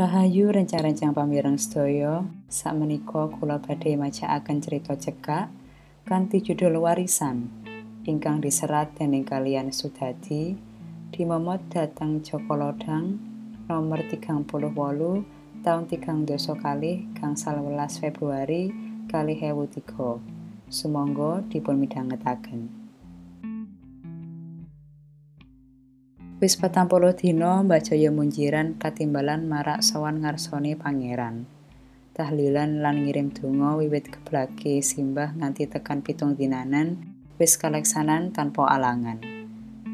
Rahayu rencang-rencang pamireng sedaya, sakmenika kula badhe macaaken cerita cekak kanthi judul Warisan ingkang diserat dening kalian Sudadi dimomot dhateng Joko Lodang nomor 38 tahun 3 doso kali gangsal welas Februari kali hewu tiga. Sumangga dipun midhangetaken. Wis patang puluh dina Mbak Jaya munjiran katimbalan marak sowan ngarsone pangeran. Tahlilan lan ngirim donga wiwit keblake simbah nganti tekan pitung dinanan wis kaleksanan tanpa alangan.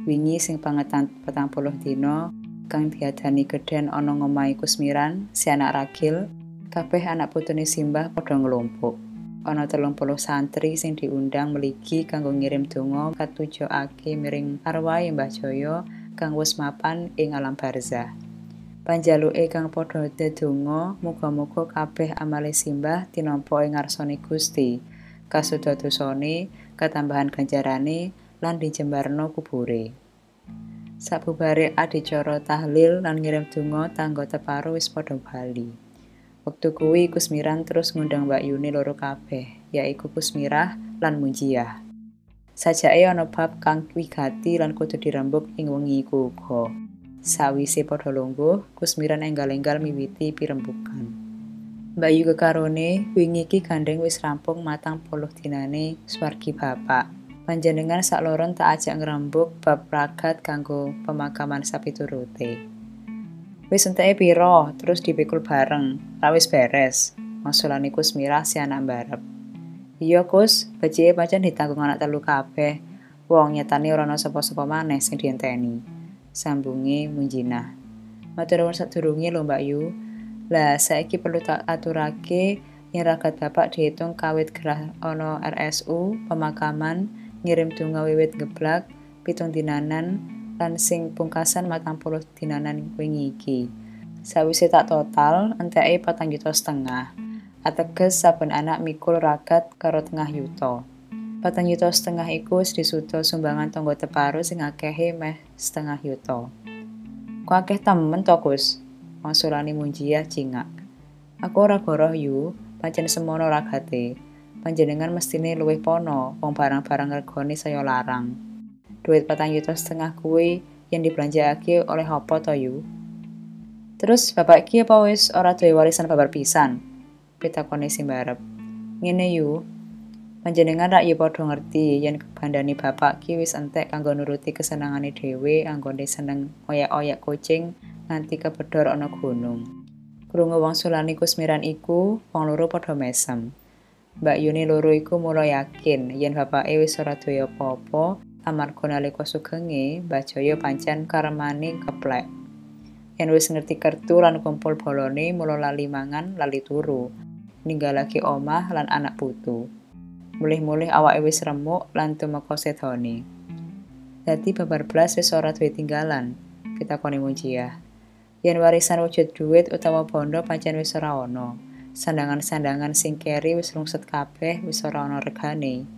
Wingi sing pangetan patang puluh dina kang diadani geden ana ngomahe Kusmiran, si anak ragil, kabeh anak putune simbah padha nglumpuk. Ana telung puluh santri sing diundang meligi kanggo ngirim donga katujokake miring arwahe Mbah Jaya kang wis mapan ing alam barzah. Panjaluke kang padha dedonga muga-muga kabeh amale simbah tinampa ing ngarsane Gusti. Kasuda dosane, katambahan ganjarane lan dijembarno kubure. Sabubare adicara tahlil lan ngirim donga tangga teparo wis padha bali. Wektu kuwi Kusmiran terus ngundang Mbak Yuni loro kabeh, yaiku Kusmirah lan Munjiah. Sajake ana bab kang wigati lan kudu dirembuk ing wengi iku uga. Sawise padha lungguh, Kusmiran enggal-enggal miwiti pirembukan. Bayu kekarone wingi iki gandeng wis rampung matang puluh dinane swargi bapak. Panjenengan sakloron tak ajak ngrembug bab ragat kanggo pemakaman sapi turute. Wis enteke piro, terus dipikul bareng, ra wis beres. Masulane Kusmirah si anak mbarep. Iya, Kus, bajike pancen ditanggung anak telu kabeh. Wong nyetane ora ana sapa-sapa maneh sing dienteni. Sambunge Munjinah. Matur nuwun sadurunge lho Mbak Yu. Lah saiki perlu tak aturake yen ragat bapak dihitung kawit gerah ana RSU, pemakaman, ngirim donga wiwit geblak, pitung dinanan, lan sing pungkasan matang puluh dinanan wingi iki. Sawise tak total, enteke patang juta setengah. Ateges saben anak mikul ragat karo tengah yuta. Patang yuta setengah iku disuda sumbangan tonggo teparo sing akehe meh setengah yuta. Ku akeh temen to, Gus? Munjiah cingak. Aku ora goroh yu, pancen semono ragate. Panjenengan mestine luwih pono, wong barang-barang regane saya larang. Duit patang yuta setengah kuwi yang dibelanjake oleh apa to yu? Terus bapak ki apa wis ora duwe warisan babar pisan? Pitakone simbarep. Ngene yu, panjenengan rak ya padha ngerti yen kebandani bapak ki wis entek kanggo nuruti kesenangane dhewe anggone seneng oyak-oyak kucing nganti kepedhor ana gunung. Krungu wong sulani kusmiran iku, wong loro padha mesem. Mbak Yuni loro iku mulai yakin yen bapake wis ora duwe apa-apa amarga nalika sugenge Mbak Jaya pancen karemane keplek. Yen wis ngerti kertu lan kumpul bolone mula lali mangan lali turu. ninggalake omah lan anak putu. Mulih-mulih awake wis remuk lan tumeka sedone. Dadi babar blas wis ora duwe tinggalan, pitakoni Mujiah. Yen warisan wujud duit utawa bondo pancen wis ora ana. Sandangan-sandangan sing keri wis lungset kabeh wis ora ana regane.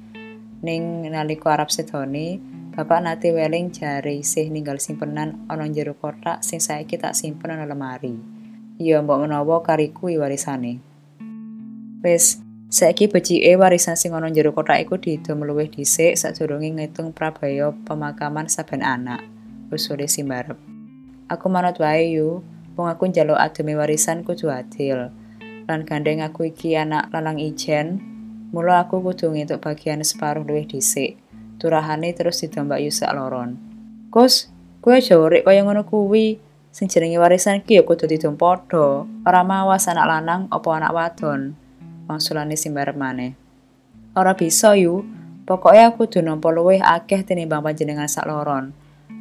Ning nalika Arab sedone, bapak nate weling jare isih ninggal simpenan ana jero kotak sing saiki tak simpen ana lemari. Ya mbok menawa kariku warisane. Wis, saiki becike warisan sing ana jero kotak iku diidom luwih dhisik sadurunge ngitung prabaya pemakaman saben anak. Usule Simbarep. Aku manut wae yu, wong aku njaluk ademe warisan kudu adil. Lan gandeng aku iki anak lalang ijen, mula aku kudu ngituk bagian separuh luwih dhisik. Turahane terus didombak yu sak loron. Kus, aja urip kaya ngono kuwi. Sing jenenge warisan ki ya kudu didom padha, ora mawas anak lanang apa anak wadon. wangsulane simbar maneh. Ora bisa yu, pokoknya aku kudu nampa luwih akeh tinimbang panjenengan sak loron.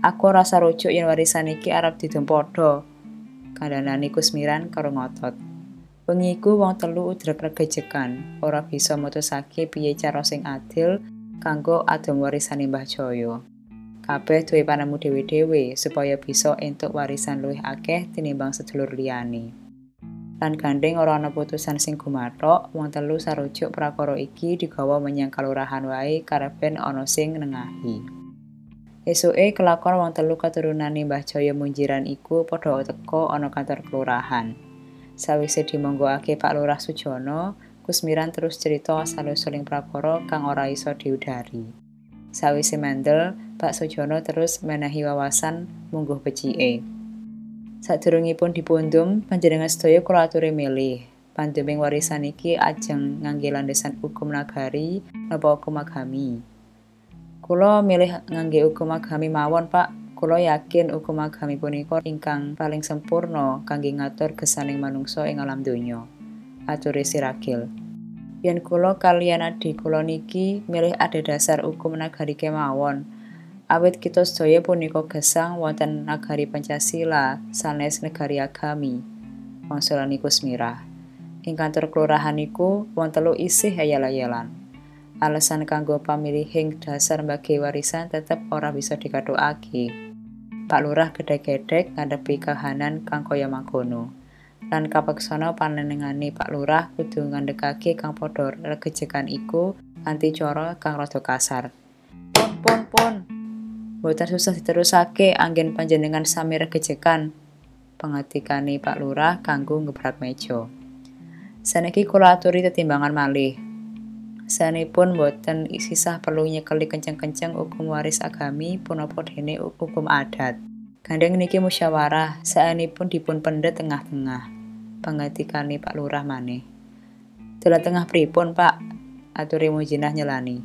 Aku rasa rujuk yen warisan iki arep didum padha. Kandhanane Kusmiran karo ngotot. Wengi iku wong telu udrek regejekan, ora bisa mutusake piye cara sing adil kanggo adom warisan Mbah Jaya. Kabeh duwe panemu dhewe-dhewe supaya bisa entuk warisan luwih akeh tinimbang sedulur liyane. lan gandeng ora ana putusan sing gumathok wong telu sarujuk prakara iki digawa menyang kalurahan wae karepen ana sing nengahi esuke kelakon wong telu keturunane Mbah Jaya Munjiran iku padha teka ana kantor kelurahan Sawise dimonggoake Pak Lurah Sujono, Kusmiran terus cerita asal-usuling prakara kang ora iso diudari. Sawise mandel, Pak Sujono terus menehi wawasan mungguh becike. Sadurungipun dipundhum, panjenengan sedaya kula aturi milih. Pandeming warisan iki ajeng ngangge landasan hukum nagari napa hukum agami. Kula milih ngangge hukum agami mawon, Pak. Kula yakin hukum agami punika ingkang paling sempurna kangge ngatur gesaning manungsa ing alam donya. Aturi Sirakil. Yen kula kaliyan adi kula niki milih dasar hukum nagari kemawon. Awit kita sedaya punika gesang wonten nagari Pancasila sanes negari agami. Wangsulan iku smirah. Ing kantor kelurahan niku wonten telu isih ayal-ayalan. Alasan kanggo pamilihing dasar bagi warisan tetep ora bisa dikadhokake. Pak Lurah gedhe-gedhek ngadepi kahanan kang kaya mangkono. Lan kapeksana panenengane Pak Lurah kudu ngandhekake kang padha regejekan iku kanthi cara kang rada kasar. Pun pun pun. Boten susah diterusake anggen panjenengan sami regejekan. Pengetikane Pak Lurah kanggo ngebrak meja. Saniki kula aturi tetimbangan malih. Sanipun boten sisah perlu nyekeli kenceng-kenceng hukum waris agami punapa dene hukum adat. Gandeng niki musyawarah saenipun dipun pendet tengah-tengah. Pangatikane Pak Lurah maneh. Dalam tengah pripun, Pak? Aturi mujinah nyelani.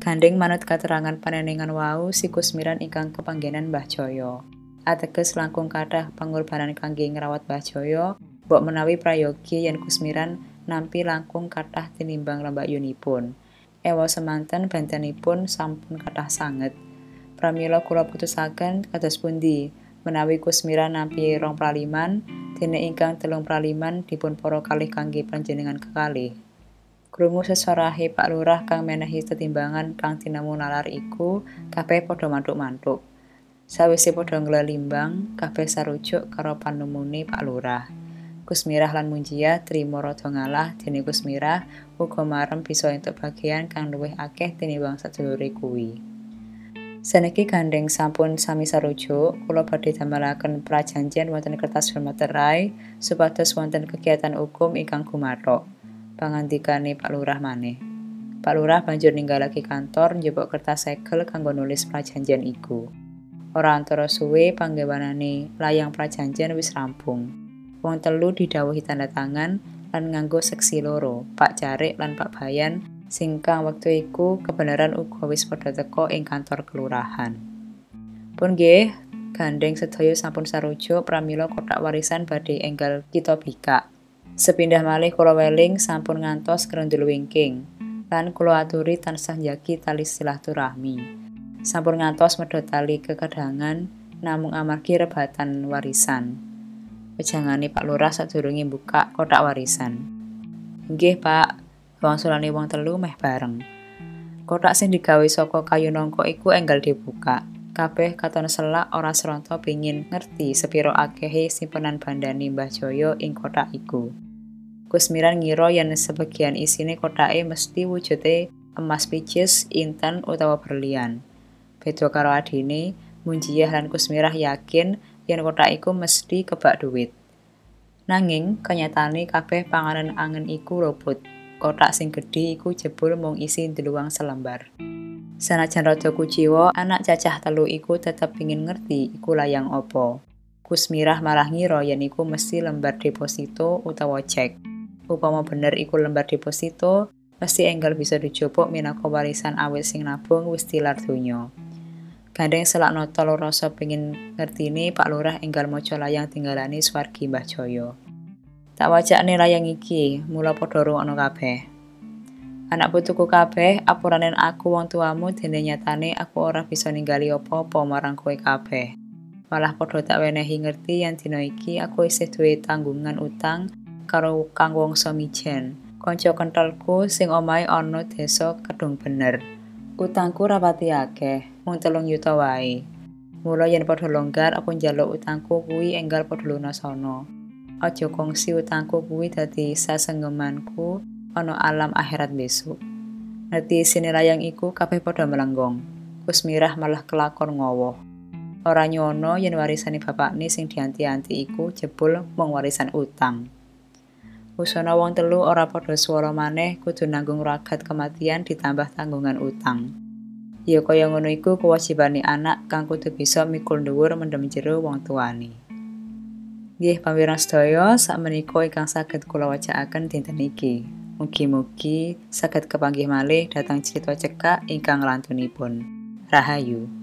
Gandeng manut keterangan panenengan wau si Kusmiran ingkang kepanggenan Mbah Joyo. Ateges langkung kathah pengorbanan kangge ngrawat Mbah Joyo, mbok menawi prayogi yen Kusmiran nampi langkung kathah tinimbang lembak yunipun. Ewa semanten bentenipun sampun kathah sanget. Pramila kula putusaken kados pundi menawi Kusmira nampi rong praliman, dene ingkang telung praliman dipun para kalih kangge panjenengan kekalih. Krungu sesorahe Pak Lurah kang menehi tetimbangan kang tinemu nalar iku kabeh padha mantuk-mantuk. Sawise padha nglelimbang, kabeh sarujuk karo panumune Pak Lurah. Kusmirah lan Munjia trimo rada ngalah dene Kusmirah uga marem bisa entuk bagian kang luwih akeh tinimbang sadulure kuwi. Saniki gandeng sampun sami sarujuk, kula badhe damelaken prajanjian wonten kertas materai supados wonten kegiatan hukum ingkang gumathok. Pangandikane Pak Lurah maneh. Pak Lurah banjur ninggalake kantor njupuk kertas segel kanggo nulis prajanjian iku. Ora antara suwe panggawanane layang prajanjian wis rampung. Wong telu didhawuhi tanda tangan lan nganggo seksi loro, Pak Jarik lan Pak Bayan, sing kang wektu iku kebenaran uga wis padha teka ing kantor kelurahan. Pun nggih, gandeng sedaya sampun sarujuk pramila kotak warisan badhe enggal kita bika. Sepindah malih kula weling sampun ngantos kerendul wingking, lan kula aturi tansah njagi tali silaturahmi. Sampun ngantos medhot tali kekedangan namung amargi rebatan warisan. Pejangane Pak Lurah sadurunge buka kotak warisan. Nggih, Pak. Wangsulane wong telu meh bareng. Kotak sing digawe saka kayu nongko iku enggal dibuka. Kabeh katon selak ora seronto pingin ngerti sepiro akehe simpenan bandani Mbah Joyo ing kotak iku. Kusmiran ngira yen sebagian isine kotake mesti wujude emas picis, inten utawa berlian. Beda karo adine, Munjiah lan Kusmirah yakin yen kotak iku mesti kebak duit. Nanging kenyataane kabeh panganan angen iku robot. Kotak sing gedhe iku jebul mung isi deluang selembar. Sanajan rada kuciwa, anak cacah telu iku tetep pingin ngerti iku layang opo. Kusmirah malah ngira yen iku mesti lembar deposito utawa cek. Upama bener iku lembar deposito, mesti enggal bisa dijupuk minangka warisan awet sing nabung wis tilar donya. Gandeng selak noto rasa pengin ngertini Pak Lurah enggal maca layang tinggalani swargi Mbah Joyo. Tak wajakne layang iki, mula padha rungokno kabeh. Anak putuku kabeh, apuranen aku wong tuamu dene nyatane aku ora bisa ninggali apa-apa marang kowe kabeh. Malah padha tak wenehi ngerti yen dina iki aku isih duwe tanggungan utang karo kang wong somijen. Kanca kentalku sing omahe ana desa kedung bener. Utangku rapati akeh, mung telung yuta wae. Mula yen padha longgar aku njaluk utangku kuwi enggal padha lunasana. Aja kongsi utangku kuwi dadi sasengemanku ana alam akhirat besok. Ngerti sini layang iku kabeh padha melenggong. Kusmirah malah kelakon ngowoh. Ora nyono yen warisane bapakne sing dianti-anti iku jebul mung warisan utang. Usana wong telu ora padha swara maneh kudu nanggung ragat kematian ditambah tanggungan utang. Ya kaya ngono iku kewajibane anak kang kudu bisa mikul dhuwur mendem jero wong tuane. Nggih pamirang sedaya, sakmenika ingkang saged kula wacakaken dinten iki. Mugi-mugi saged kepanggih malih datang cerita cekak ingkang lantunipun. Rahayu.